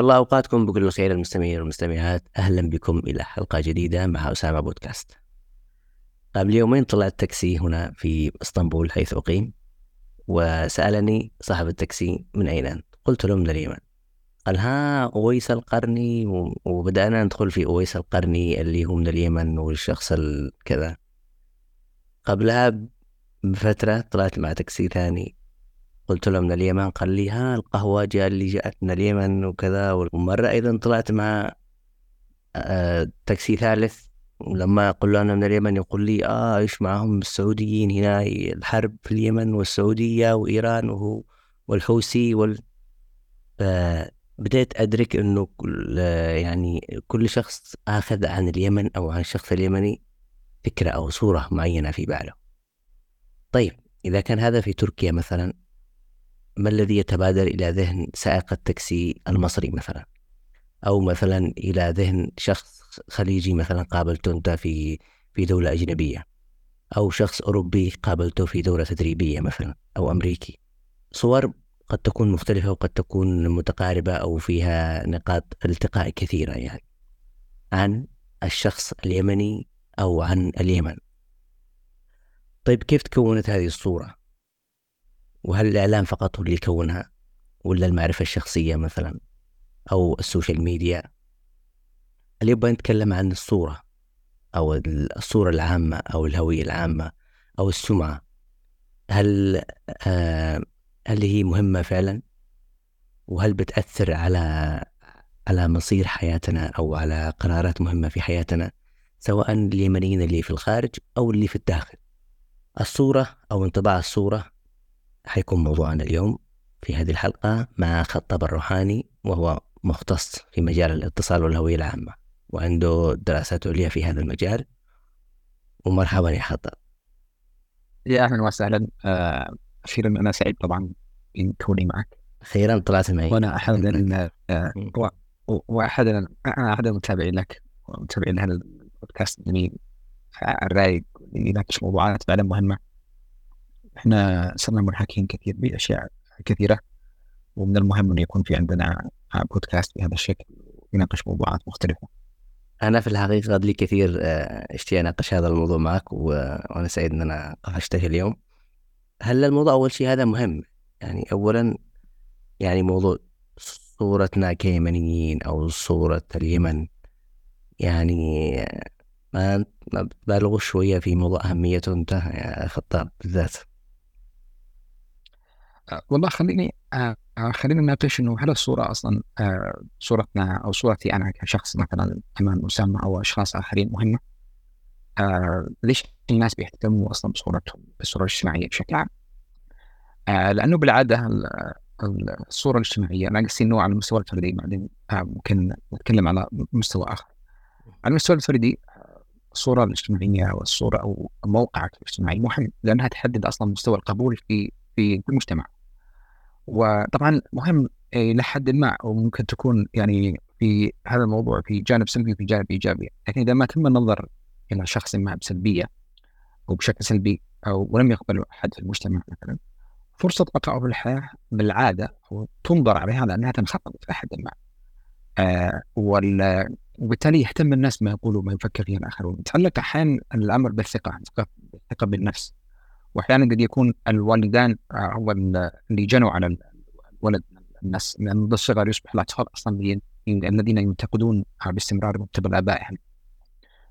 الله أوقاتكم بكل خير المستمعين والمستمعات. أهلا بكم إلى حلقة جديدة مع أسامة بودكاست. قبل يومين طلعت تاكسي هنا في إسطنبول حيث أقيم وسألني صاحب التاكسي من أين أنت؟ قلت له من اليمن. قال ها أويس القرني وبدأنا ندخل في أويس القرني اللي هو من اليمن والشخص الكذا قبلها بفترة طلعت مع تاكسي ثاني. قلت له من اليمن قال لي ها القهوة جاء اللي جاءت من اليمن وكذا ومرة أيضا طلعت مع آه، تاكسي ثالث ولما أقول له أنا من اليمن يقول لي آه إيش معهم؟ السعوديين هنا الحرب في اليمن والسعودية وإيران وهو والحوثي وال بديت أدرك إنه كل يعني كل شخص أخذ عن اليمن أو عن الشخص اليمني فكرة أو صورة معينة في باله. طيب إذا كان هذا في تركيا مثلا ما الذي يتبادر إلى ذهن سائق التاكسي المصري مثلا؟ أو مثلا إلى ذهن شخص خليجي مثلا قابلته أنت في في دولة أجنبية؟ أو شخص أوروبي قابلته في دورة تدريبية مثلا أو أمريكي؟ صور قد تكون مختلفة وقد تكون متقاربة أو فيها نقاط التقاء كثيرة يعني. عن الشخص اليمني أو عن اليمن. طيب كيف تكونت هذه الصورة؟ وهل الإعلام فقط هو اللي يكونها؟ ولا المعرفة الشخصية مثلا؟ أو ال social media؟ اللي يبغى نتكلم عن الصورة؟ أو الصورة العامة؟ أو الهوية العامة؟ أو السمعة؟ هل آه هل هي مهمة فعلا؟ وهل بتأثر على على مصير حياتنا؟ أو على قرارات مهمة في حياتنا؟ سواء اليمنيين اللي في الخارج أو اللي في الداخل. الصورة أو انطباع الصورة حيكون موضوعنا اليوم في هذه الحلقة مع خطاب الروحاني وهو مختص في مجال الاتصال والهوية العامة وعنده دراسات عليا في هذا المجال. ومرحبا يا خطاب. يا أهلا وسهلا. آه، أخيرا أنا سعيد طبعا بكوني معك. أخيرا طلعت معي. وأنا أحد آه، وأحد أنا أحد المتابعين لك ومتابعين لهذا البودكاست. الجميل الرايق اللي يناقش موضوعات فعلا مهمة. إحنا صرنا منحكين كثير بأشياء كثيرة ومن المهم انه يكون في عندنا بودكاست بهذا الشكل يناقش موضوعات مختلفة. أنا في الحقيقة لي كثير آه، أشتي أناقش هذا الموضوع معك وأنا سعيد إن أنا قفشتك اليوم. هل الموضوع أول شيء هذا مهم؟ يعني اولا يعني موضوع صورتنا كيمنيين أو صورة اليمن يعني ما ما بتبالغوا شوية في موضوع أهميته انت يا خطاب بالذات آه، والله خليني آه، آه، خلينا نناقش إنه هل الصورة أصلا صورتنا أو صورتي أنا كشخص مثلا أمام اسامه أو أشخاص آخرين مهمة؟ ليش الناس بيهتموا أصلا بصورتهم بالصورة الاجتماعية بشكل عام؟ لأنه بالعادة الصورة الاجتماعية أنا قصدي إنه على المستوى الفردي بعدين ممكن نتكلم على مستوى آخر. على المستوى الفردي الصورة الاجتماعية والصورة أو موقعك الاجتماعي مهم لأنها تحدد أصلا مستوى القبول في في المجتمع. وطبعا مهم إلى حد ما وممكن تكون يعني في هذا الموضوع في جانب سلبي وفي جانب إيجابي، لكن إذا ما تم النظر إلى شخص ما بسلبية أو بشكل سلبي أو ولم يقبل أحد في المجتمع مثلا فرصة بقائه في الحياة بالعاده تنظر عليها لأنها تنخفض في حد ما. آه وبالتالي يهتم الناس ما يقولوا ما يفكر فيه الآخرون، يتعلق أحيانا الأمر بالثقة، الثقة بالنفس. وأحيانا قد يكون الوالدان آه، هو اللي جنوا على الولد الناس من الصغر يصبح الاطفال أصلا الذين ينتقدون باستمرار مكتب ابائهم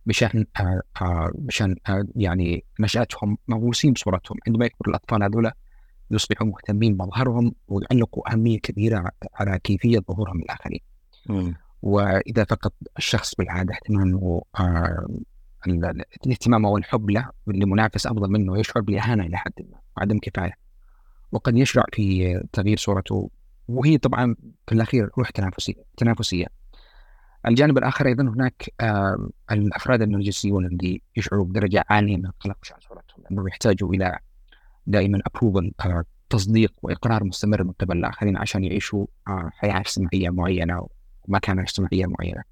بشأن آه، آه، بشأن يعني نشأتهم مهووسين بصورتهم. عندما يكبر الأطفال هذولا يصبحوا مهتمين بمظهرهم ويعلقوا أهمية كبيرة على كيفية ظهورهم للاخرين. وإذا فقد الشخص بالعادة اهتمامه الاهتمام أو الحب له لمنافس أفضل منه يشعر بالاهانه إلى حد ما وعدم كفاية. وقد يشرع في تغيير صورته وهي طبعا في الأخير روح تنافسية تنافسية. الجانب الآخر أيضا هناك آه الأفراد النرجسيون اللي يشعروا بدرجة عالية من القلق على صورتهم لأنهم يحتاجوا إلى دائما ابروفل آه تصديق وإقرار مستمر من قبل الآخرين عشان يعيشوا آه حياة اجتماعية معينة ومكانة اجتماعية معينة.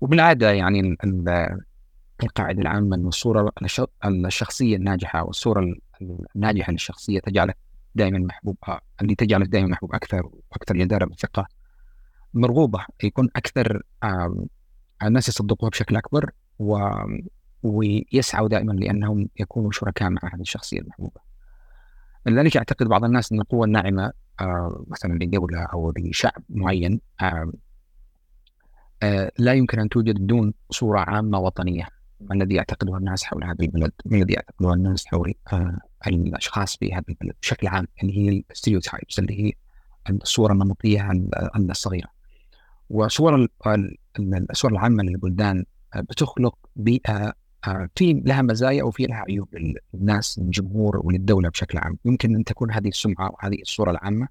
وبالعادة يعني القاعدة العامة أن الصورة الشخصية الناجحة والصورة الناجحة للشخصية تجعلك دائما محبوب اللي تجعلك دائما محبوب أكثر وأكثر جدارة بالثقة مرغوبة يكون أكثر الناس يصدقوها بشكل أكبر و ويسعوا دائما لأنهم يكونوا شركاء مع هذه الشخصية المحبوبة. لذلك يعتقد بعض الناس إن القوة الناعمة مثلا لدولة أو لشعب معين لا يمكن أن توجد بدون صورة عامة وطنيه الذي يعتقده الناس حول هذا البلد؟ الذي يعتقده الناس حول الأشخاص في هذا البلد بشكل عام؟ اللي هي الستيريوتايبس اللي هي الصورة النمطية الصغيرة. وصور الصور العامة للبلدان بتخلق بيئة آه، في لها مزايا وفي لها عيوب للناس للجمهور وللدولة بشكل عام. يمكن أن تكون هذه السمعة وهذه الصورة العامة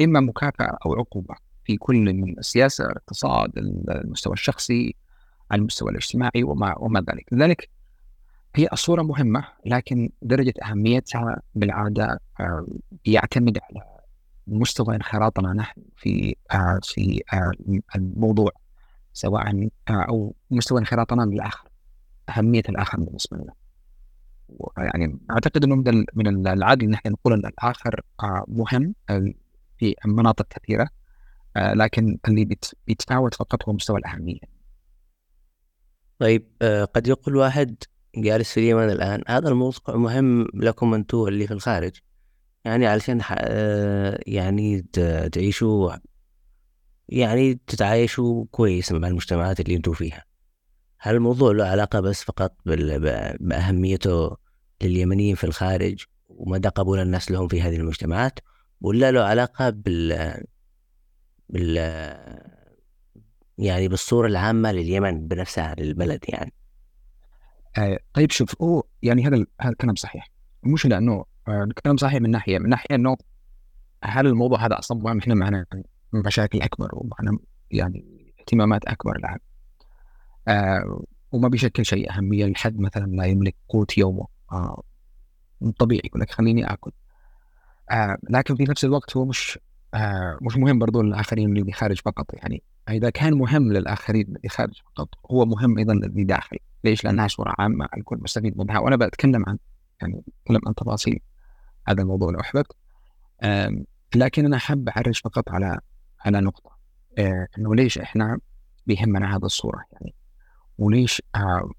إما مكافأة أو عقوبة في كل من السياسة الاقتصاد المستوى الشخصي المستوى الاجتماعي وما وما ذلك. لذلك هي الصورة مهمة لكن درجة أهميتها بالعادة آه، يعتمد على مستوى انخراطنا نحن في آه، في الموضوع سواء أو مستوى انخراطنا بالاخر أهمية الآخر بالنسبة لنا. يعني أعتقد إنه من من العادي إحنا نقول إن الآخر آه، مهم آه، في مناطق كثيرة آه، لكن اللي بيتفاوت فقط هو مستوى الأهمية. طيب قد يقول واحد جالس في اليمن الآن هذا الموضوع مهم لكم أنتم اللي في الخارج. يعني علشان يعني تعيشوا يعني تتعايشوا كويس مع المجتمعات اللي أنتم فيها. هل الموضوع له علاقة بس فقط بأهميته لليمنيين في الخارج ومدى قبول الناس لهم في هذه المجتمعات ولا له علاقة بال بال يعني بالصورة العامة لليمن بنفسها للبلد يعني. آه طيب شوف هو يعني هذا هذا الكلام صحيح. مش لأنه آه الكلام صحيح من ناحية من ناحية إنه هل الموضوع هذا أصلا إحنا معنا مشاكل أكبر ومعنا يعني اهتمامات أكبر الان آه وما بيشكل شيء أهمية لحد مثلا لا يملك قوت يومه. آه طبيعي يقول لك خليني آكل. آه لكن في نفس الوقت هو مش آه مش مهم برضو للآخرين اللي خارج فقط يعني إذا كان مهم للآخرين اللي خارج فقط هو مهم أيضا للي داخل ليش؟ لأنها صورة عامة الكل مستفيد منها. وأنا بتكلم عن يعني أتكلم عن تفاصيل هذا الموضوع لو أحببت. آه لكن أنا حاب أعرج فقط على على نقطة آه إنه ليش إحنا بيهمنا هذا الصورة؟ يعني وليش آه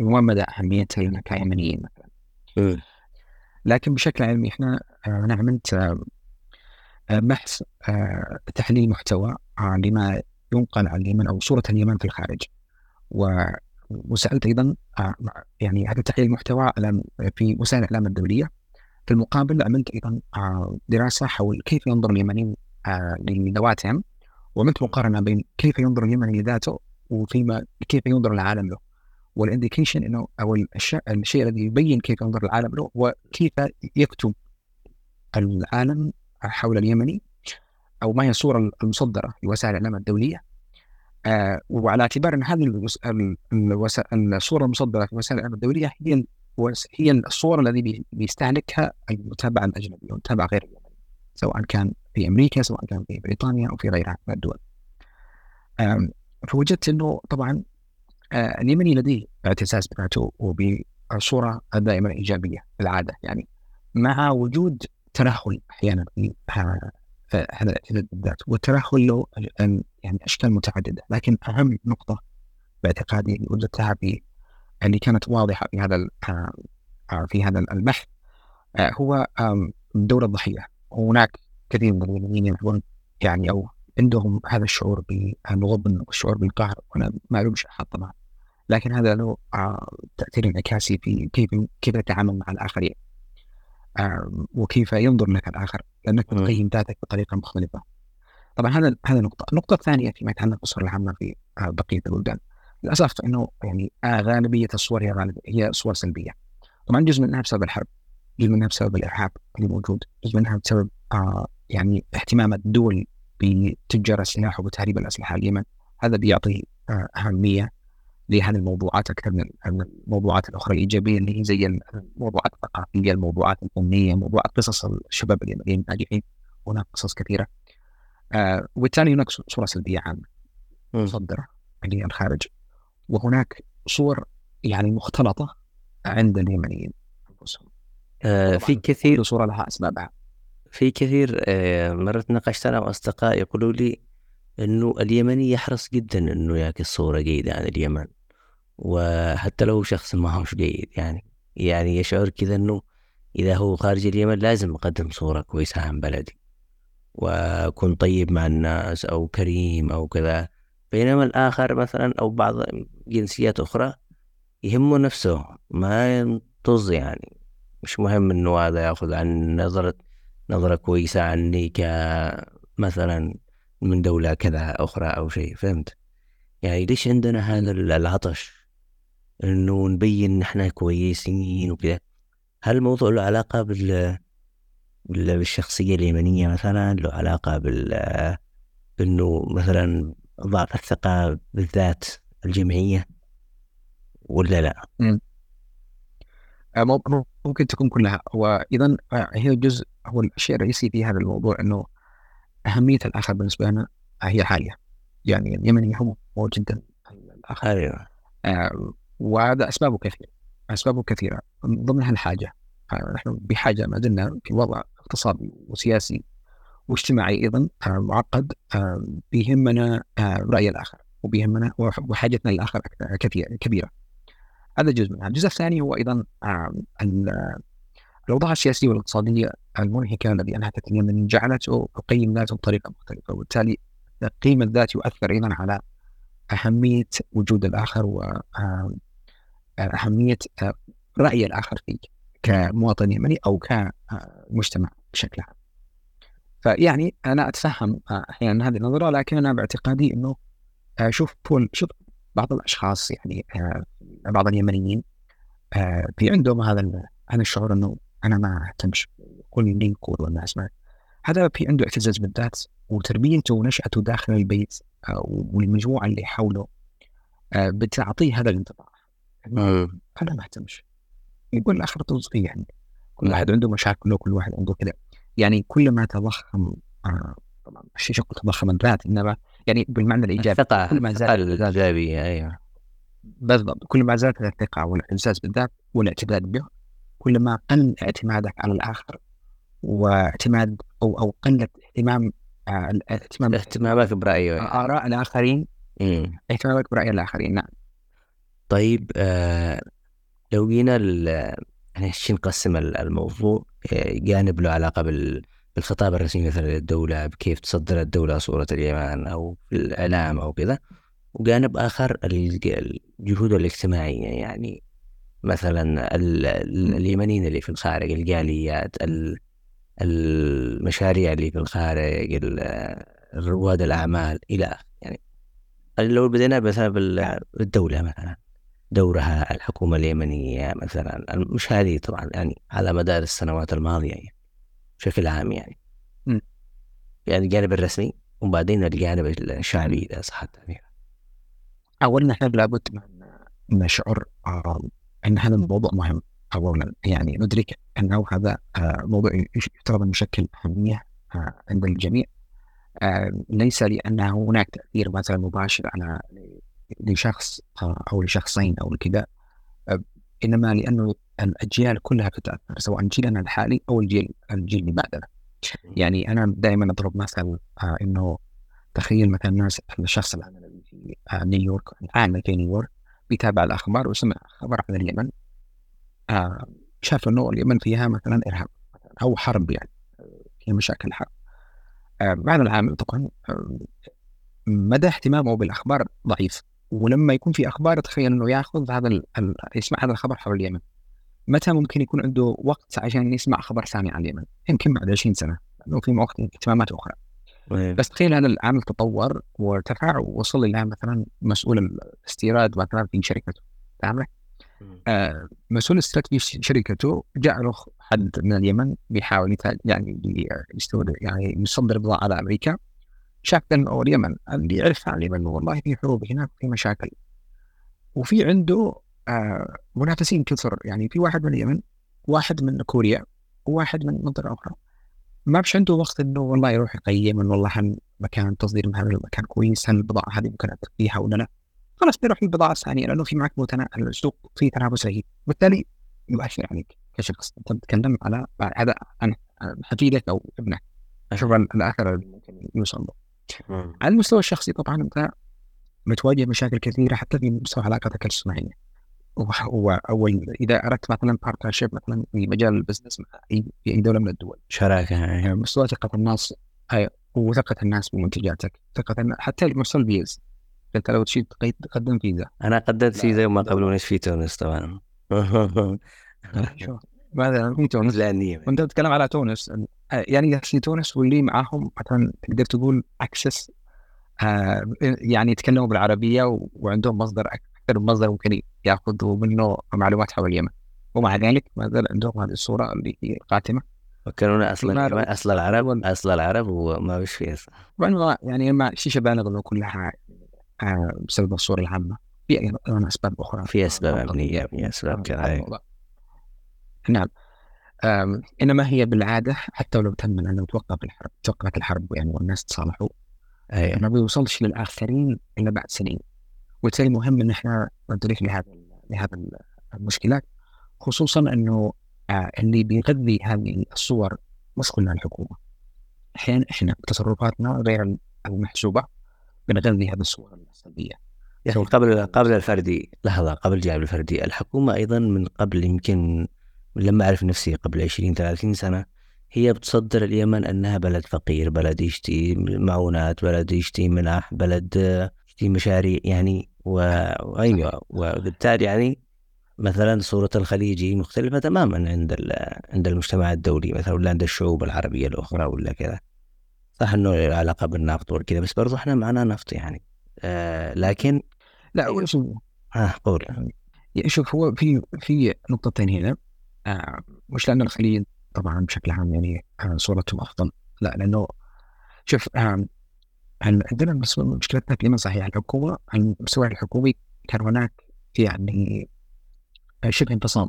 وما مدى أهميتها لنا كيمنيين مثلا؟ لكن بشكل علمي إحنا آه، أنا عملت آه، بحث آه، تحليل محتوى لما ينقل عن اليمن أو صورة اليمن في الخارج. وسألت أيضا يعني هذا تحليل المحتوى في وسائل الإعلام الدولية. في المقابل عملت أيضا دراسة حول كيف ينظر اليمنيين لذواتهم وعملت مقارنة بين كيف ينظر اليمني لذاته وفيما كيف ينظر العالم له. والإنديكيشن إنه أو الشيء الذي يبين كيف ينظر العالم له هو كيف يكتب العالم حول اليمني أو ما هي الصورة المصدرة في وسائل الإعلام الدولية آه وعلى اعتبار أن هذه الصورة المصدرة في وسائل الإعلام الدولية هي هي الصورة التي بيستهلكها المتابع الأجنبي والمتابع غير اليمني سواء كان في أمريكا سواء كان في بريطانيا أو في غيرها من الدول. فوجدت أنه طبعا آه اليمني لديه اعتزاز بذاته وبصورة دائما ايجابيه بالعاده يعني مع وجود ترهل أحيانا في هذا الاعتزاز بالذات والترهل له يعني أشكال متعددة لكن أهم نقطة باعتقادي اللي وجدتها في اللي كانت واضحة في هذا آه، في هذا البحث آه، هو دور الضحية. هناك كثير من اليمنيين يلعبون يعني أو عندهم هذا الشعور بالغبن والشعور بالقهر وأنا ما الومش احد طبعا لكن هذا له آه، تأثير انعكاسي في كيف كيف تتعامل مع الآخرين. آه، وكيف ينظر لك الآخر لأنك تقيم ذاتك بطريقة مختلفة. طبعا هذا هذا نقطة. النقطة الثانية فيما يتعلق بالصور العامة في آه، بقية البلدان. للأسف إنه يعني غالبية الصور هي غالبية هي صور سلبية. طبعا جزء منها بسبب الحرب جزء منها بسبب الإرهاب اللي موجود جزء منها بسبب يعني اهتمامات الدول بتجار السلاح وبتهريب الأسلحة اليمن. هذا بيعطي آه، أهمية لهذه الموضوعات أكثر من الموضوعات الأخرى الإيجابية اللي هي زي الموضوعات الثقافية الموضوعات الفنية موضوعات قصص الشباب اليمنيين الناجحين. هناك قصص كثيرة. آه وبالتالي هناك صورة سلبية عامة. مصدرة اللي هي الخارج. وهناك صور يعني مختلطة عند اليمنيين. أنفسهم. آه في كثير صورة لها أسبابها. في كثير آه، مرات ناقشت أنا وأصدقائي يقولوا لي إنه اليمني يحرص جدا إنه يعكس صورة جيدة عن اليمن وحتى لو شخص ما هوش جيد يعني. يعني يشعر كذا إنه إذا هو خارج اليمن لازم اقدم صورة كويسة عن بلدي وأكون طيب مع الناس أو كريم أو كذا. بينما الآخر مثلا أو بعض جنسيات أخرى يهمه نفسه ما ينطز يعني. مش مهم إنه هذا يأخذ عن نظرة نظرة كويسة عني كمثلا من دولة كذا أخرى أو شيء فهمت؟ يعني ليش عندنا هذا العطش؟ إنه نبين إحنا كويسين وكذا. هل الموضوع له علاقة بال بالشخصية اليمنية مثلا؟ له علاقة بال إنه مثلا ضعف الثقة بالذات الجمعية؟ ولا لا؟ آه، ممكن تكون كلها. وإذا آه، هي جزء هو الشيء الرئيسي في هذا الموضوع أنه أهمية الآخر بالنسبة لنا هي عالية يعني اليمني يهم جدا. الآخر أيوه. آه وهذا أسبابه كثيرة. أسبابه كثيرة. من ضمنها الحاجة. آه نحن بحاجة ما زلنا في وضع اقتصادي وسياسي واجتماعي أيضا آه معقد آه بيهمنا آه رأي الآخر. وبيهمنا وحاجتنا للآخر كثيرة كبيرة. هذا جزء منها. الجزء الثاني هو أيضا آه الأوضاع السياسية والاقتصادية المنهكة الذي أنهكت اليمن جعلته يقيم ذاته بطريقة مختلفة وبالتالي تقييم الذات يؤثر أيضا على أهمية وجود الآخر وأهمية آه، آه، رأي الآخر فيك كمواطن يمني أو كمجتمع بشكل عام فيعني أنا أتفهم آه، أحيانا هذه النظرة لكن أنا باعتقادي أنه شوف شوف بعض الأشخاص يعني بعض اليمنيين في عندهم هذا هذا الشعور أنه أنا ما أهتمش كل اللي يقول والناس ما. هذا في عنده اعتزاز بالذات وتربيته ونشأته داخل البيت آه، والمجموعة اللي حوله آه، بتعطيه هذا الانطباع. أنا ما اهتمش يقول الآخر طز يعني. كل واحد عنده مشاكل وكل واحد عنده كذا. يعني كل ما تضخم آه، طبعا الشيء تضخم الذات إنما يعني بالمعنى الإيجابي كل ما زاد الإيجابية أيوه. بالضبط كل ما زادت الثقة والاعتزاز بالذات والاعتداد به كلما قل اعتمادك على الآخر واعتماد أو أو قلت اهتمام آه، اهتمام اهتمامك برأي آراء الآخرين. اهتمامك برأي الآخرين نعم. طيب آه لو جينا يعني نقسم الموضوع آه، جانب له علاقة بال بالخطاب الرسمي مثلا للدولة بكيف تصدر الدولة صورة اليمن أو في الإعلام أو كذا. وجانب آخر الجهود الاجتماعية يعني مثلا اليمنيين اللي في الخارج الجاليات المشاريع اللي في الخارج رواد الأعمال إلى يعني لو بدينا مثلا بالدولة مثلا دورها الحكومة اليمنية مثلا مش هذه طبعا يعني على مدار السنوات الماضية يعني بشكل عام يعني. م. يعني الجانب الرسمي وبعدين الجانب الشعبي إذا صح التعبير أولا نحن لابد من نشعر إن هذا الموضوع مهم. اولا يعني ندرك أنه هذا آه، موضوع يفترض أن يشكل أهمية آه، عند الجميع. آه، ليس لأن هناك تأثير مثلا مباشر على لشخص أو لشخصين أو كذا إنما لأنه الأجيال كلها تتأثر سواء جيلنا الحالي أو الجيل الجيل اللي بعدنا. يعني أنا دائما أضرب مثل إنه تخيل مثلا الناس الشخص الذي في نيويورك عامل في نيويورك بيتابع الأخبار وسمع خبر عن اليمن. آه شاف أنه اليمن فيها مثلا إرهاب أو حرب يعني فيها مشاكل حرب. آه بعد العامل طبعا آه مدى اهتمامه بالأخبار ضعيف. ولما يكون في أخبار تخيل أنه يأخذ هذا ال... يسمع هذا الخبر حول اليمن متى ممكن يكون عنده وقت عشان يسمع خبر ثاني عن اليمن؟ يمكن بعد 20 سنة لأنه في وقت اهتمامات أخرى. بس تخيل هذا العامل تطور وارتفع ووصل إلى مثلا مسؤول الاستيراد مثلا في شركته. فاهم مسؤول الاستيراد في شركته جاء له حد من اليمن بيحاول يعني يستورد يعني يصدر بضاعه على أمريكا. شاف أنه اليمن اللي يعرف عن اليمن والله في حروب هناك في مشاكل. وفي عنده آه منافسين كثر يعني في واحد من اليمن واحد من كوريا وواحد من منطقة أخرى. ما بش عنده وقت إنه والله يروح يقيم إنه والله مكان تصدير هذا المكان كويس هل البضاعة هذه ممكن فيها ولا لا. خلاص بيروح للبضاعه الثانية لأنه في معك متنا... السوق فيه تنافس رهيب بالتالي يؤثر عليك كشخص أنت بتتكلم على هذا أنا حفيدك أو ابنك. أشوف الاثر اللي ممكن يوصل له على المستوى الشخصي طبعا أنت بتواجه مشاكل كثيرة حتى في مستوى علاقتك الاجتماعية. اول إذا أردت مثلا partnership مثلا في مجال ال business مع اي في أي دولة من الدول. شراكة يعني مستوى ثقة الناس وثقه الناس بمنتجاتك ثقة حتى مستوى الفيز انت لو تشيل تقدم فيزا أنا قدمت فيزا وما قبلونيش في تونس طبعا. ماذا في تونس؟ وانت تتكلم على تونس. يعني في تونس واللي معاهم مثلا تقدر تقول access آه يعني يتكلموا بالعربية وعندهم مصدر أكثر مصدر ممكن يأخذوا منه معلومات حول اليمن. ومع ذلك ما زال عندهم هذه الصورة اللي هي قاتمة. فكرونا أصلا أصل العرب أصل العرب وما فيش فيه يعني ما شيء بالغ كلها بسبب الصورة العامة. في أيضا أسباب أخرى. في أسباب امنيه في أسباب كذا نعم. إنما هي بالعادة حتى ولو تم انه توقف الحرب توقفت الحرب يعني والناس تصالحوا أيه. ما بيوصلش للآخرين إلا بعد سنين. وبالتالي مهم إن إحنا ندرك لهذا لهذا المشكلات. خصوصا إنه آه اللي بيغذي هذه الصور مش كلها الحكومة. أحيانا إحنا بتصرفاتنا غير المحسوبة. بنغذي هذه الصور السلبيه يا أخي قبل قبل الفردي لحظة قبل جانب الفردي الحكومة أيضا من قبل يمكن لما أعرف نفسي قبل 20 30 سنة هي بتصدر اليمن أنها بلد فقير بلد يشتي معونات بلد يشتي منح بلد يشتي مشاريع يعني وأيوة وبالتالي يعني مثلا صورة الخليجي مختلفة تماما عند عند المجتمع الدولي مثلا ولا عند الشعوب العربية الأخرى ولا كذا. صح إنه له علاقة بالنفط وكذا بس برضو إحنا معنا نفط يعني. آه لكن لا أيوه. شوف ها قول. يعني شوف هو في في نقطتين هنا. آه مش لأن الخليج طبعا بشكل عام يعني آه صورتهم أفضل. لا لأنه شوف آه عندنا مشكلتنا في اليمن صحيح الحكومة على المستوى الحكومي كان هناك يعني شبه انفصام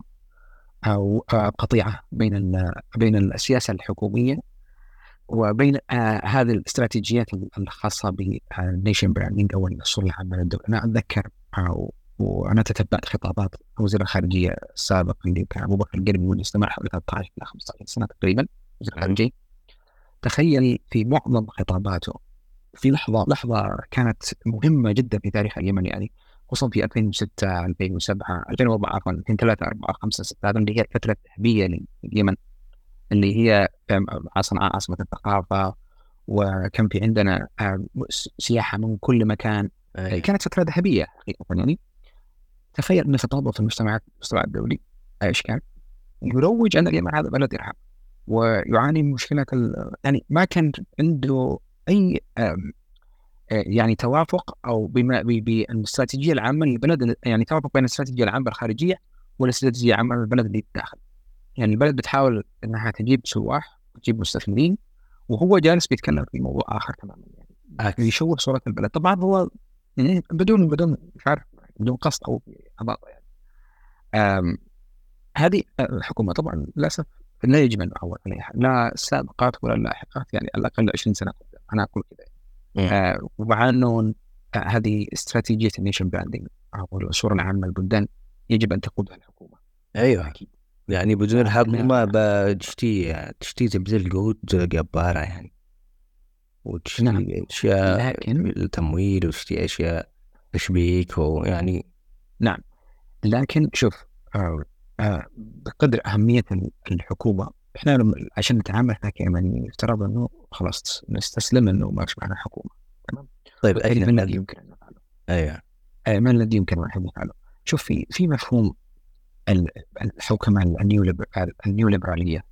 أو قطيعة بين بين السياسة الحكومية وبين آه هذه الاستراتيجيات الخاصة بال nation branding أو الصورة العامه للدوله أنا أتذكر آه وأنا تتبعت خطابات وزير الخارجية السابق اللي كان أبو بكر القربي واللي استمر حوالي 13 إلى 15 سنة تقريبا وزير الخارجية. تخيل في معظم خطاباته في لحظة لحظة كانت مهمة جدا في تاريخ اليمن يعني خصوصا في 2006 2007 2004 عفوا 2003 4 5 6 هذا اللي هي الفترة الذهبيه لليمن. اللي هي صنعاء عاصمة الثقافة وكان في عندنا سياحة من كل مكان أيه. كانت فترة ذهبية حقيقه يعني تخيل أن خطابه في المجتمع المجتمع الدولي إيش كان؟ يروج أن اليمن هذا بلد إرهاب ويعاني من مشكلة يعني ما كان عنده أي يعني توافق أو بما بالاستراتيجية العامة للبلد يعني توافق بين الاستراتيجية العامة الخارجية والإستراتيجية العامة للبلد اللي داخل يعني البلد بتحاول إنها تجيب سواح تجيب مستثمرين وهو جالس بيتكلم في موضوع آخر تماما يعني. يشوه صورة البلد. طبعا هو يعني بدون بدون مش عارف بدون قصد أو عباطه يعني. هذه الحكومة طبعا للأسف لا يجب أن نعول عليها لا السابقات ولا اللاحقات يعني على الأقل 20 سنة قدام أنا أقول كذا آه ومع انه هذه استراتيجية ال nation branding أو الصورة العامه للبلدان يجب أن تقودها الحكومة. أيوه. أكيد. يعني بدون الحكومة بتشتي تشتي تبذل جهود جبارة يعني وتشتي نعم. أشياء لكن التمويل وتشتي أشياء تشبيك ويعني نعم لكن شوف آه آه بقدر أهمية الحكومة إحنا عشان نتعامل إحنا كيمنيين يفترض إنه خلاص نستسلم إنه ما معنا حكومة تمام طيب اين من الذي يمكن أن نفعله؟ أيوه ما الذي يمكن أن نفعله؟ شوف في في مفهوم الحوكمه النيو ليبراليه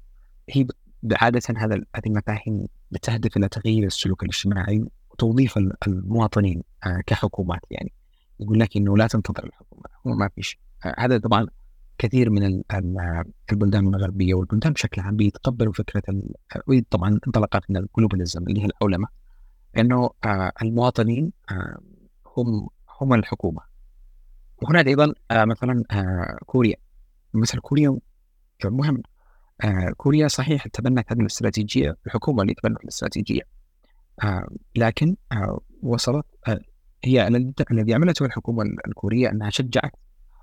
هي عادة هذا هذه المفاهيم بتهدف إلى تغيير السلوك الاجتماعي وتوظيف المواطنين آه، كحكومات يعني. يقول لك إنه لا تنتظر الحكومة ما فيش آه، هذا طبعا كثير من البلدان الغربية والبلدان بشكل عام بيتقبلوا فكرة طبعا انطلقت من الجلوباليزم اللي هي العولمه إنه آه، المواطنين هم هم الحكومة. وهناك أيضا مثلا كوريا. مثل كوريا مهم. كوريا صحيح تبنت هذه الاستراتيجية الحكومة اللي تبنت الاستراتيجية. لكن وصلت هي الذي عملته الحكومة الكورية أنها شجعت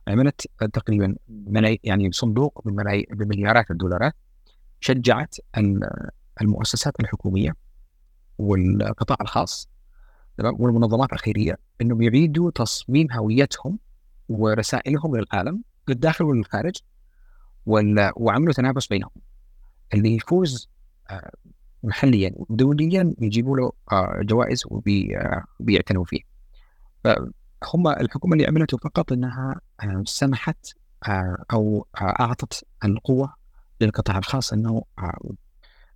عملت تقريبا ملاي يعني صندوق بمليارات الدولارات شجعت المؤسسات الحكومية والقطاع الخاص والمنظمات الخيرية إنهم يعيدوا تصميم هويتهم ورسائلهم للعالم. للداخل وللخارج وعملوا تنافس بينهم. اللي يفوز آه، محليا ودوليا يجيبوا له آه، جوائز وبيعتنوا فيه. فهم الحكومة اللي عملته فقط إنها آه، سمحت أو أعطت القوة للقطاع الخاص إنه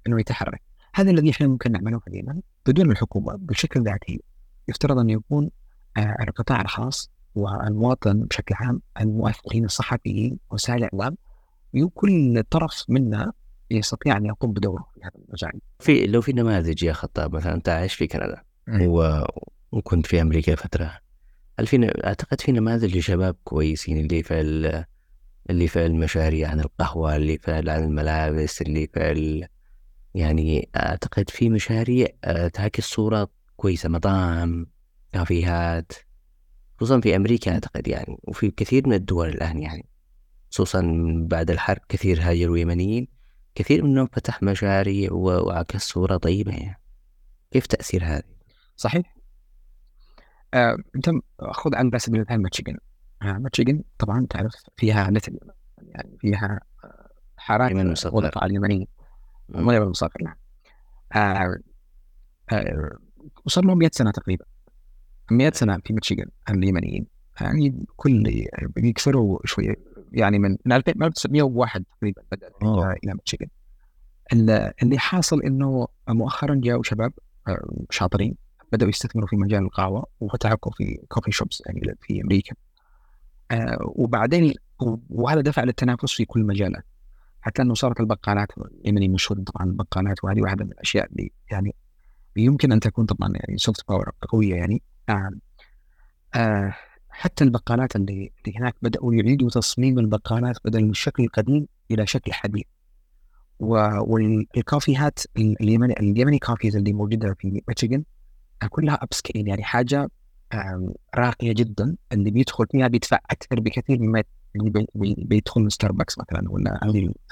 إنه يتحرك. هذا الذي إحنا ممكن نعمله اليمن بدون الحكومة بشكل ذاتي. يفترض أن يكون القطاع الخاص والمواطن بشكل عام المؤثرين الصحفيين وسائل الإعلام كل طرف منا يستطيع أن يقوم بدوره في هذا المجال. في لو في نماذج يا خطاب مثلا أنت عايش في كندا و... وكنت في أمريكا فترة هل في أعتقد في نماذج لشباب كويسين اللي في ال... اللي في المشاريع عن القهوة اللي في عن الملابس اللي في ال... يعني أعتقد في مشاريع آه، تعكس صورة كويسة مطاعم كافيهات خصوصا في أمريكا أعتقد يعني وفي كثير من الدول الآن يعني خصوصا بعد الحرب كثير هاجروا يمنيين كثير منهم فتح مشاريع وعكس صورة طيبة يعني. كيف تأثير هذا؟ صحيح. آه، أنت خذ عن سبيل المثال ميشيجن ميشيجن طبعا تعرف فيها little يعني فيها آه، حارات وضع اليمنيين. غير المصغر نعم آه آه وصار لهم 100 سنة تقريبا. 100 سنة في ميشيجن اليمنيين يعني كل بيكسروا شوية. يعني من من 1901 تقريبا بدأت إلى ميشيغان. اللي حاصل إنه مؤخرا جاءوا شباب آه، شاطرين بدأوا يستثمروا في مجال القهوة وفتحوا في coffee shops يعني في أمريكا. آه، وبعدين وهذا دفع للتنافس في كل المجالات حتى إنه صارت البقالات اليمني مشهور طبعا البقالات وهذه واحدة من الأشياء اللي يعني يمكن أن تكون طبعا يعني soft power قوية يعني. آه آه حتى البقالات اللي, اللي هناك بدأوا يعيدوا تصميم البقالات بدل من الشكل القديم إلى شكل حديث. والكافيهات اليمني اليمني cafes اللي موجودة في ميشيغان كلها upscale يعني حاجة راقية جدا. اللي بيدخل فيها بيدفع أكثر بكثير مما بيدخل ستاربكس مثلا ولا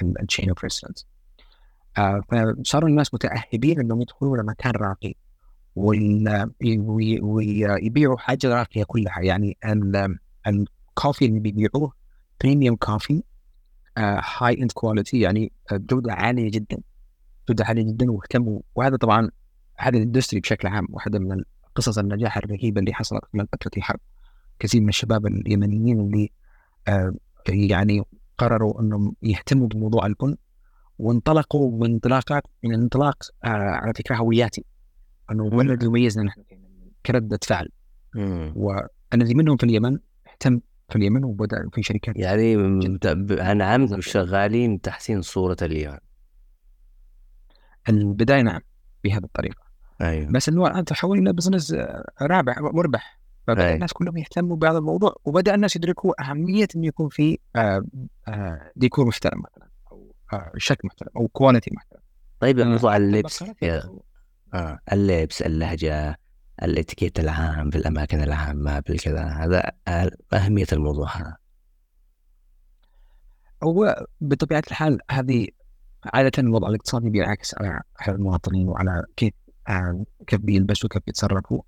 ال chain of restaurants فصاروا الناس متأهبين إنهم يدخلوا لمكان راقي. ويبيعوا حاجة راقيه كلها. يعني ال coffee اللي بيبيعوه premium coffee high-end quality يعني جودة عالية جدا. جودة عالية جدا. واهتموا. وهذا طبعا هذا ال industry بشكل عام واحدة من قصص النجاح الرهيبة اللي حصلت خلال فترة الحرب. كثير من الشباب اليمنيين اللي آه يعني قرروا إنهم يهتموا بموضوع البن وانطلقوا من انطلاقات من انطلاق آه على فكرة هوياتي. أنه هو الذي يميزنا نحن كردة فعل. والذي منهم في اليمن اهتم في اليمن وبدأ في شركات يعني عن عمد شغالين تحسين صورة اليمن. البداية نعم بهذه الطريقة. أيوه. بس إنه الان تحول إلى business رابح مربح. فبدأ أيوة. الناس كلهم يهتموا بهذا الموضوع وبدأ الناس يدركوا أهمية إنه يكون في آه، آه، ديكور محترم مثلا أو آه، شكل محترم أو quality محترم. طيب موضوع اللبس. آه. اللبس اللهجة الاتيكيت العام في الأماكن العامة بالكذا. هذا أهمية الموضوع هذا. هو بطبيعة الحال هذه عادة الوضع الاقتصادي بينعكس على المواطنين وعلى كيف آه، كيف بيلبسوا كيف بيتصرفوا.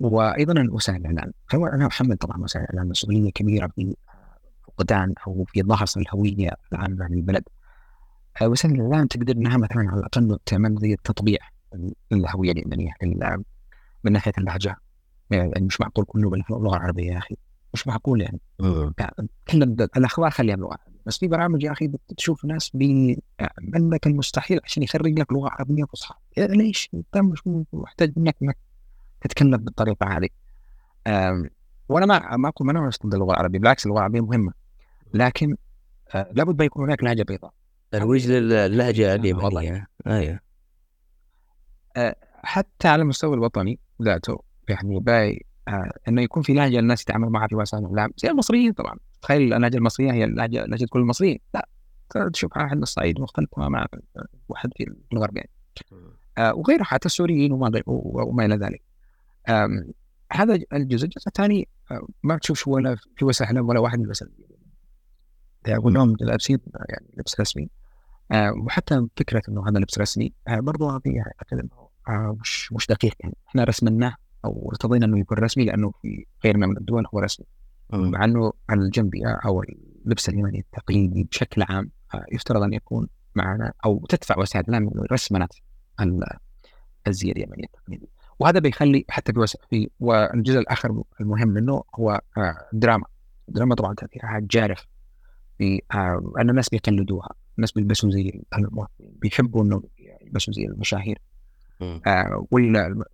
وأيضا وسائل الإعلام. فهو أنا محمد طبعا وسائل الاعلام مسؤوليه كبيرة في فقدان أو في ضعف الهوية العامة للبلد. آه، وسائل الإعلام تقدر إنها مثلا على الأقل تعمل زي التطبيع. الهويه اليمنيه من ناحية اللهجة يعني مش معقول كله باللغة العربيه يا أخي. مش معقول يعني, يعني الأخبار خليها باللغة بس في برامج يا أخي بتشوف ناس لك المستحيل عشان يخرج لك لغة عربية فصحى. يعني ليش؟ أنت مش محتاج منك إنك تتكلم بالطريقة هذه. وأنا ما ما أقول أنا ضد اللغة العربية بالعكس اللغة العربيه مهمة. لكن آه، لابد ما يكون هناك لهجة بيضاء. ترويج للهجة اليمنيه أيوه حتى على المستوى الوطني ذاته يعني باي آه إنه يكون في لهجه الناس يتعاملوا معها في وسائل الإعلام زي المصريين طبعا. تخيل اللهجه المصريه هي اللهجه لهجه كل المصريين. لا تشوف واحد من الصعيد مختلف مع واحد في الغرب يعني آه وغيره حتى السوريين وما وما إلى ذلك. هذا الجزء. الجزء الثاني آه ما تشوف ولا في وسائل ولا واحد من الوسائل يقول لهم لابسين يعني لبس رسمي. آه وحتى فكرة إنه هذا لبس رسمي آه برضه هذه اعتقد إنه آه مش مش دقيق يعني. إحنا رسمناه أو ارتضينا إنه يكون رسمي لأنه في غيرنا من الدول هو رسمي. مع إنه الجنبيه أو اللبس اليمني التقليدي بشكل عام آه، يفترض أن يكون معنا أو تدفع وسائل الإعلام رسمنه الزي اليمني التقليدي وهذا بيخلي حتى في في والجزء الآخر المهم منه هو الدراما آه، الدراما طبعا تاثيرها جارف في آه، أن الناس بيقلدوها الناس بيلبسوا زي الممثلين بيحبوا إنه يلبسوا زي المشاهير. آه ولا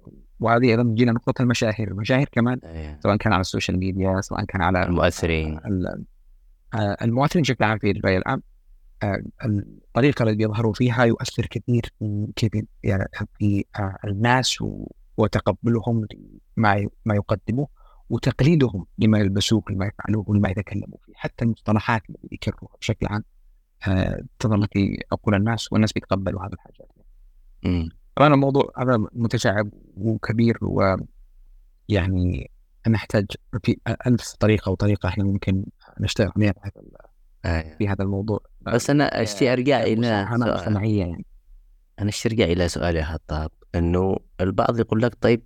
وهذه أيضا جينا نقطة المشاهير. المشاهير كمان أيه. سواء كان على ال social media سواء كان على المؤثرين. آه المؤثرين بشكل عام في الراي العام آه الطريقة اللي بيظهروا فيها يؤثر كثير كيف يعني في الناس وتقبلهم لما ما يقدموه وتقليدهم لما يلبسوه لما يفعلوه ولما يتكلموا فيه. حتى المصطلحات اللي يكرروها بشكل عام تظل في عقول الناس والناس بيتقبلوا هذه الحاجات. طبعا الموضوع هذا متشعب وكبير ويعني نحتاج في ألف طريقة وطريقة إحنا ممكن نشتغل عليها في هذا آه. في هذا الموضوع بس أنا أشتي أرجع إلى سؤال يعني أنا أشتي أرجع إلى سؤال يا خطاب إنه البعض يقول لك طيب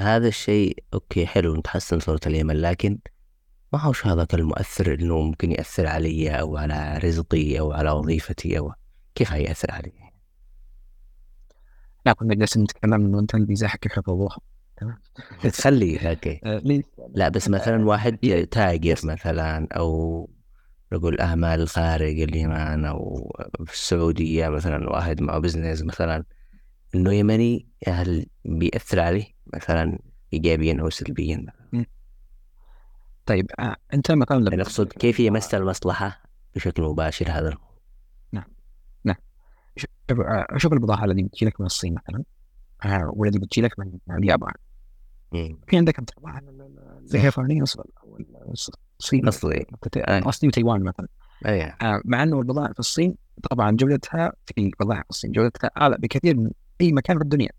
هذا الشيء أوكي حلو نتحسن صورة اليمن لكن ما هوش هذاك المؤثر إنه ممكن يأثر علي أو على رزقي أو على وظيفتي أو كيف هيأثر علي؟ لا كنا جالسين نتكلم إنه أنت الفيزا حقك حفظوها تمام؟ تخلي okay آه، لا بس مثلا واحد تاجر مثلا أو نقول أعمال خارج اليمن أو في السعودية مثلا واحد معه business مثلا. إنه يمني هل بيأثر عليه مثلا ايجابيا أو سلبيا؟ طيب آه، أنت مثلا أقصد كيف يمس المصلحة بشكل مباشر هذا أشوف البضاعة التي بتجي لك من الصين مثلا آه، والذي بتجي لك من اليابان. في عندك طبعا الياباني أصلا أو الصيني اصلي أصلي وتايوان مثلا. أيه. آه، مع إنه البضائع في الصين طبعا جودتها في بضائع في الصين جودتها اعلى بكثير من أي مكان في الدنيا.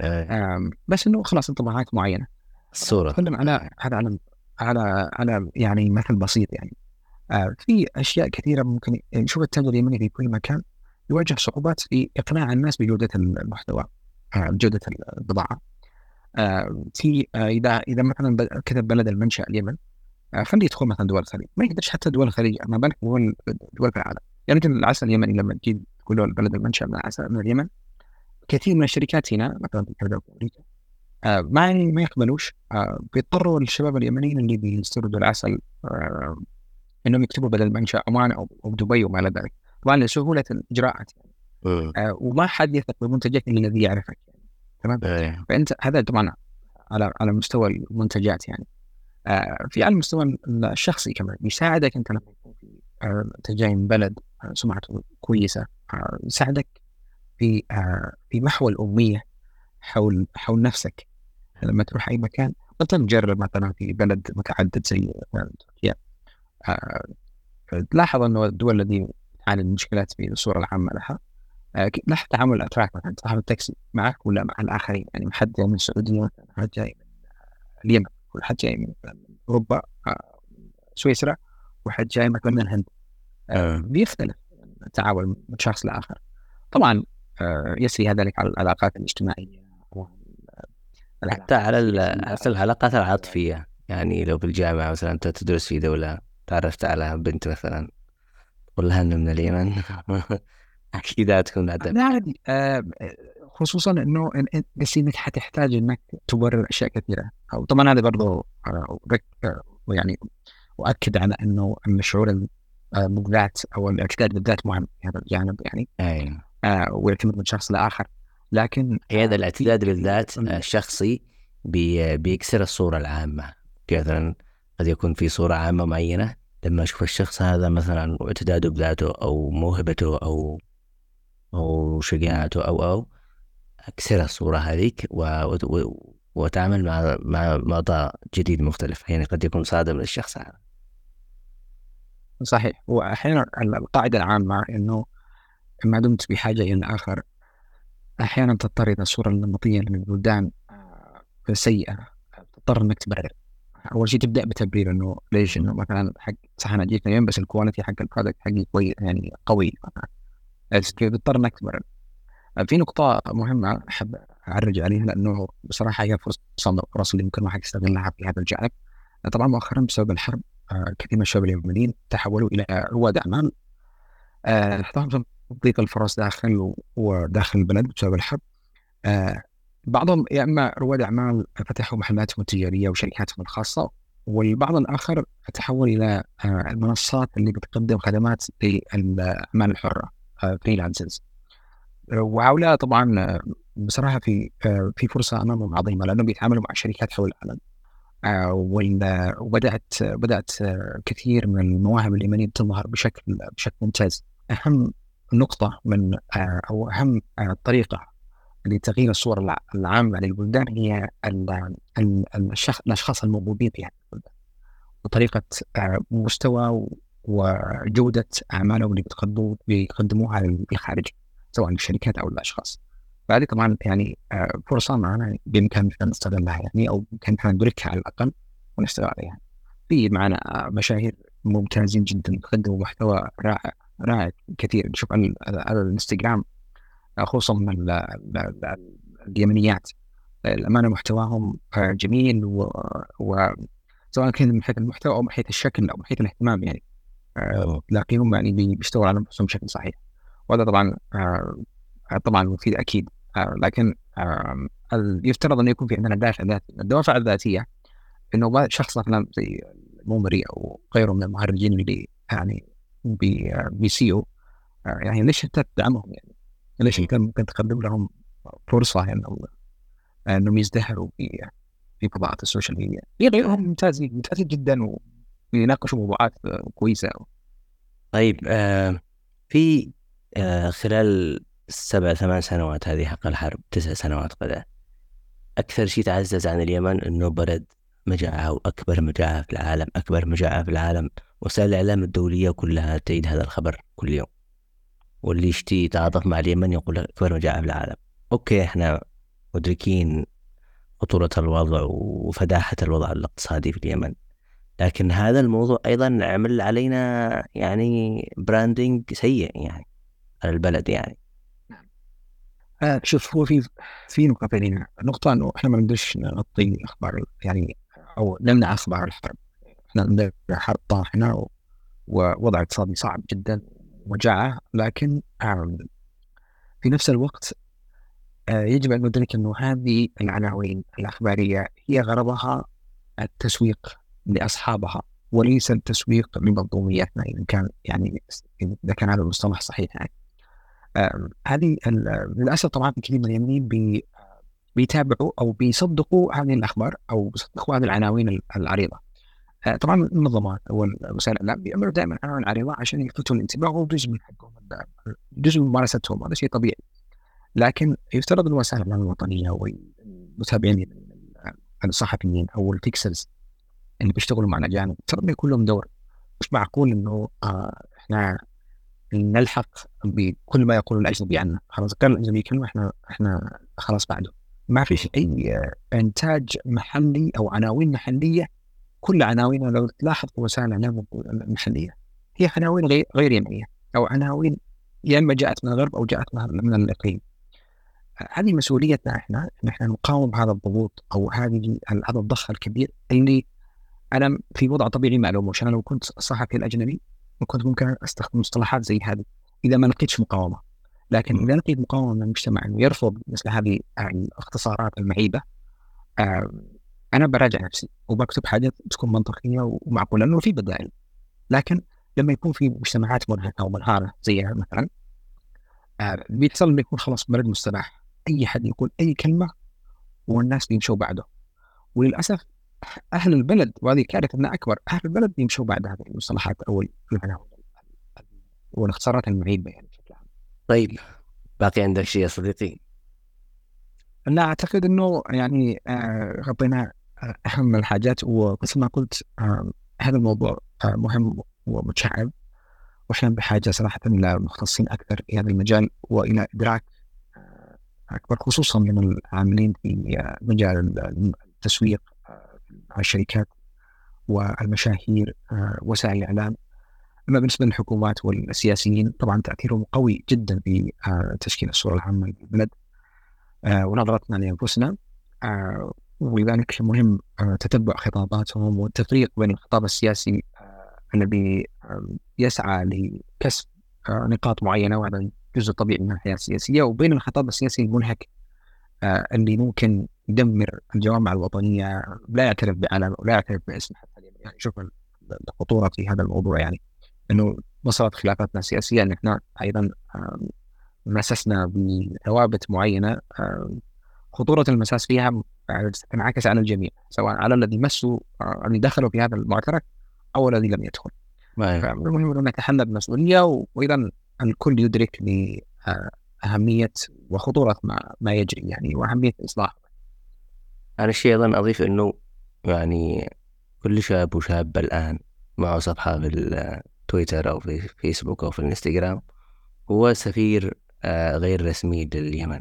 أيه. بس إنه خلاص انطباعات معينة. الصورة على هذا على على على يعني مثل بسيط يعني. آه في أشياء كثيرة ممكن نشوف التاجر اليمني في كل مكان. يواجه صعوبات في إقناع الناس بجودة المحتوى آه، جودة البضاعة. آه، في آه، إذا إذا مثلا كتب بلد المنشأ اليمن خليه يدخل مثلا دول الخليج ما يقدرش حتى دول الخليج ما بالك دول في العالم. يعني مثل العسل اليمني لما تجي تقول له البلد المنشأ من العسل من اليمن كثير من الشركات هنا مثلا في كندا وامريكا ما ما يقبلوش بيضطروا الشباب اليمنيين اللي بيستوردوا العسل إنهم يكتبوا بدل منشا عمان أو دبي وما إلى ذلك. طبعا لسهولة الاجراءات يعني. آه وما حد يثق بمنتجك إلا الذي يعرفك يعني. تمام أيه. فأنت هذا طبعا على على مستوى المنتجات يعني آه في على المستوى الشخصي كمان يساعدك أنت لما يكون في آه انت جاي من بلد آه سمعته كويسة آه يساعدك في في محو الاميه حول حول نفسك لما تروح أي مكان مثلا تجرب مثلا في بلد متعدد زي تركيا تلاحظ أنه الدول التي عن المشكلات في الصورة العامة لها. آه، لها تعامل الأتراك مثلا صاحب التاكسي معك ولا مع الآخرين؟ يعني حد جاي من السعودية مثلا حد جاي من اليمن وحد جاي من أوروبا آه، سويسرا وحد جاي مثلا من الهند. آه. بيختلف التعامل من شخص لآخر. طبعا يسري ذلك على العلاقات الاجتماعية حتى على العلاقات العاطفية. يعني لو في الجامعة مثلا أنت تدرس في دولة تعرفت على بنت مثلا. أنا من اليمن. أكيد هتكون عدم عادي آه خصوصا إنه بس إنك حتحتاج إنك تبرر أشياء كثيرة. أو طبعا هذا برضه آه يعني أؤكد على إنه ان الشعور بالذات أو الاعتداد بالذات مهم في هذا الجانب يعني. أيوه. آه ويعتمد من شخص لآخر. لكن هذا الاعتداد بالذات الشخصي بي بيكسر الصورة العامة. مثلا قد يكون في صورة عامة معينة لما أشوف الشخص هذا مثلا اعتداده بذاته أو موهبته أو أو شجاعته أو أو أكسر الصورة هذيك وأتعامل مع مع وضع جديد مختلف. يعني قد يكون صادم للشخص هذا. صحيح. وأحيانا القاعدة العامة إنه ما دمت بحاجة إلى الآخر أحيانا تضطر إلى الصورة النمطية للبلدان آه، سيئة تضطر إنك تبرر. أول شيء تبدأ بتبرير إنه ليش إنه مثلا حق صح أنا جيت اليوم بس ال quality حق ال product حقي كويس يعني قوي. مثلا إنك تبرر. في نقطة مهمة أحب أعرج عليها لأنه بصراحة هي فرصة من الفرص اللي ممكن الواحد يستغلها في هذا الجانب. طبعا مؤخرا بسبب الحرب آه، كثير من الشباب اليمنيين تحولوا إلى رواد اعمال احداهم تضيق الفرص داخل وداخل البلد بسبب الحرب. آه، بعضهم يا إما رواد أعمال فتحوا محلاتهم التجارية وشركاتهم الخاصة والبعض الآخر تحول إلى آه، المنصات اللي بتقدم خدمات للأعمال الحرة فريلانسرز وهؤلاء طبعا بصراحة في في فرصة أمامهم عظيمة لأنهم بيتعاملوا مع شركات حول العالم. وبدأت بدأت كثير من المواهب اليمنية تظهر بشكل بشكل ممتاز. أهم نقطة من أو أهم طريقة لتغيير الصور العامة للبلدان هي الأشخاص الموجودين في هذه البلدان وطريقة مستوى وجودة أعمالهم اللي بيقدموها للخارج سواء الشركات أو الاشخاص فهذه طبعا يعني آه، فرصة معنا بإمكاننا نستغلها يعني أو بإمكاننا ندركها على الأقل ونشتغل عليها. في معنا مشاهير ممتازين جدا يقدموا محتوى رائع رائع كثير نشوف على, الانستغرام خصوصا من اليمنيات الامانه محتواهم آه، جميل و, و... سواء كان من حيث المحتوى أو من حيث الشكل أو من حيث الاهتمام يعني تلاقيهم يعني بيشتغلوا على نفسهم بشكل صحيح وهذا طبعا طبعا مفيد أكيد آه، لكن يفترض انه يكون في عندنا دافع ذاتي الدوافع الذاتيه انه شخص مثلا زي المومري أو غيره من المهرجين اللي يعني بي آه، يعني ليش انت تدعمهم يعني؟ ليش؟ انت ممكن تقدم لهم فرصة يعني انهم يزدهروا في في فضاءات السوشيال ميديا. في غيرهم ممتازين ممتازين جدا ويناقشوا موضوعات كويسة. طيب آه في آه خلال السبع ثمان سنوات هذه حق الحرب تسع سنوات قد أكثر شيء تعزز عن اليمن أنه بلد مجاعة وأكبر مجاعة في العالم أكبر مجاعة في العالم وسائل الإعلام الدولية كلها تعيد هذا الخبر كل يوم. واللي يشتي يتعاطف مع اليمن يقول أكبر مجاعة في العالم؟ okay إحنا مدركين خطورة الوضع وفداحة الوضع الاقتصادي في اليمن. لكن هذا الموضوع أيضا عمل علينا يعني branding سيء يعني على البلد يعني. آه شوف هو في في نقطتين هنا النقطة إنه إحنا ما نقدرش نغطي أخبار يعني أو نمنع أخبار الحرب. إحنا عندنا حرب طاحنة ووضع اقتصادي صعب جدا. وجاعة لكن في نفس الوقت آه، يجب أن ندرك أنه هذه العناوين الأخبارية هي غرضها التسويق لأصحابها وليس التسويق لمنظومياتنا اذا كان يعني إذا كان هذا المصطلح صحيح يعني هذه للأسف طبعا كثير من اليمنيين بي بيتابعوا أو بيصدقوا هذه الأخبار أو بيصدقوا هذه العناوين العريضة. آه، طبعا المنظمات ووسائل الإعلام بيعملوا دائما عناوين عريضه عشان يلفتوا الانتباه وهو جزء من حقهم جزء من ممارستهم هذا شيء طبيعي. لكن يفترض الوسائل الإعلام الوطنية والمتابعين الصحفيين أو الفيكسرز اللي بيشتغلوا معنا جانب يفترض يكون لهم دور. مش معقول إنه آه إحنا نلحق بكل ما يقول الأجنبي عنا. خلاص كان الأجنبي كلمه إحنا إحنا خلاص بعده. ما فيش أي إنتاج محلي أو عناوين محلية كل عناوين لو تلاحظ في وسائل الاعلام المحليه هي عناوين غير غير يمنية أو عناوين يا إما جاءت من الغرب أو جاءت من الاقليم هذه مسؤوليتنا إحنا إن إحنا نقاوم هذا الضغوط أو هذه هذا الضخ الكبير اللي أنا في وضع طبيعي ما الوموش أنا لو كنت صحفي الأجنبي وكنت ممكن استخدم مصطلحات زي هذه إذا ما لقيتش مقاومة. لكن إذا لقيت مقاومة من المجتمع إنه يرفض مثل هذه الاختصارات المعيبة آه أنا براجع نفسي وبكتب حاجة تكون منطقية ومعقولة لأنه في بدائل لكن لما يكون في مجتمعات مرهقة ومنهاره زيها مثلا آه بيحصل إنه يكون خلاص مرد مصطلح أي حد يقول أي كلمة والناس بيمشوا بعده وللأسف أهل البلد وهذه كارثة أكبر أهل البلد يمشوا بعد هذه المصطلحات أو والاختصارات المعيبة يعني بشكل عام. طيب باقي عندك شيء يا صديقي؟ لا أعتقد إنه يعني آه غطينا أهم الحاجات ومثل ما قلت آه هذا الموضوع آه مهم ومتشعب. وإحنا بحاجة صراحة إلى مختصين أكثر في هذا المجال وإلى إدراك آه، أكبر خصوصا من العاملين في آه، مجال التسويق مع الشركات والمشاهير آه، وسائل الإعلام. أما بالنسبة للحكومات والسياسيين طبعا تأثيرهم قوي جدا في آه، تشكيل الصورة العامة للبلد ونظرتنا لأنفسنا ولذلك مهم تتبع خطاباتهم والتفريق بين الخطاب السياسي الذي يسعى لكسب نقاط معينة وهذا جزء طبيعي من الحياة السياسية وبين الخطاب السياسي المنهك اللي ممكن يدمر الجوامع الوطنية لا يعترف بعلم ولا يعترف باسم حتى يعني شوف الخطورة في هذا الموضوع يعني. إنه وصلت خلافاتنا السياسية إن إحنا أيضا مسسنا بثوابت معينة خطورة المساس فيها تنعكس على الجميع سواء على الذي مسوا الذي دخلوا في هذا المعترك أو الذي لم يدخل. فالمهم ان نتحمل بمسؤولية وأيضا الكل يدرك بأهمية وخطورة ما, ما يجري يعني وأهمية الاصلاح. أنا الشيء أيضا أضيف أنه يعني كل شاب وشابة الآن معه صفحة في التويتر أو في فيسبوك أو في الإنستغرام هو سفير آه، غير رسمي لليمن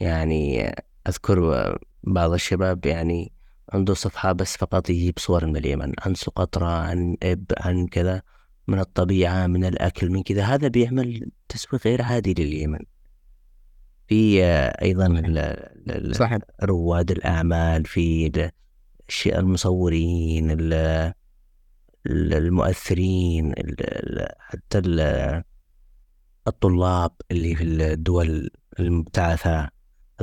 يعني أذكر بعض الشباب يعني عنده صفحة بس فقط يجيب صور من اليمن عن سقطرى عن إب عن كذا من الطبيعة من الأكل من كذا. هذا بيعمل تسويق غير عادي لليمن. في أيضا صحيح. رواد الأعمال في المصورين المؤثرين حتى الطلاب اللي في الدول المبتعثة.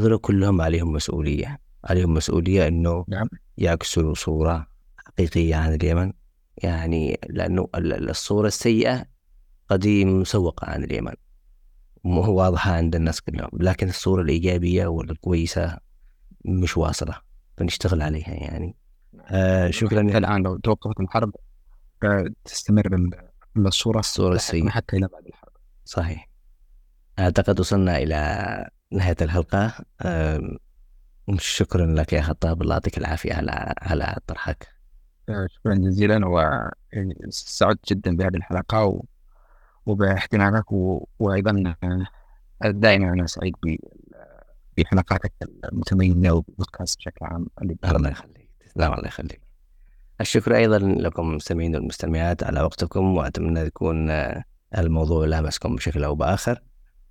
هذول كلهم عليهم مسؤولية. عليهم مسؤولية أنه نعم. يعكسوا صورة حقيقية عن اليمن. يعني لأنه الصورة السيئة قديم مسوقة عن اليمن. مو واضحة عند الناس كلهم. لكن الصورة الإيجابية والكويسة مش واصلة. فنشتغل عليها يعني. آه شكرا الآن لو توقفت الحرب تستمر الصورة الصورة السيئة. حتى إلى بعد الحرب. صحيح. أعتقد وصلنا إلى نهاية الحلقة شكرا لك يا خطاب. الله يعطيك العافية على على طرحك. شكرا جزيلا وسعدت جدا بهذه الحلقة و... وباهتمامك و... وأيضا دائما أنا سعيد ب... بحلقاتك المتميزة وبودكاست بشكل عام. الله يخليك. تسلم الله يخليك. الشكر أيضا لكم المستمعين والمستمعات على وقتكم وأتمنى يكون الموضوع لامسكم بشكل أو بآخر.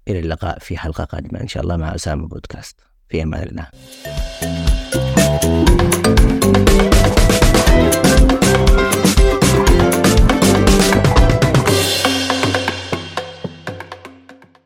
إلى اللقاء في حلقة قادمة. إن شاء الله مع أسامة بودكاست. في أمان الله.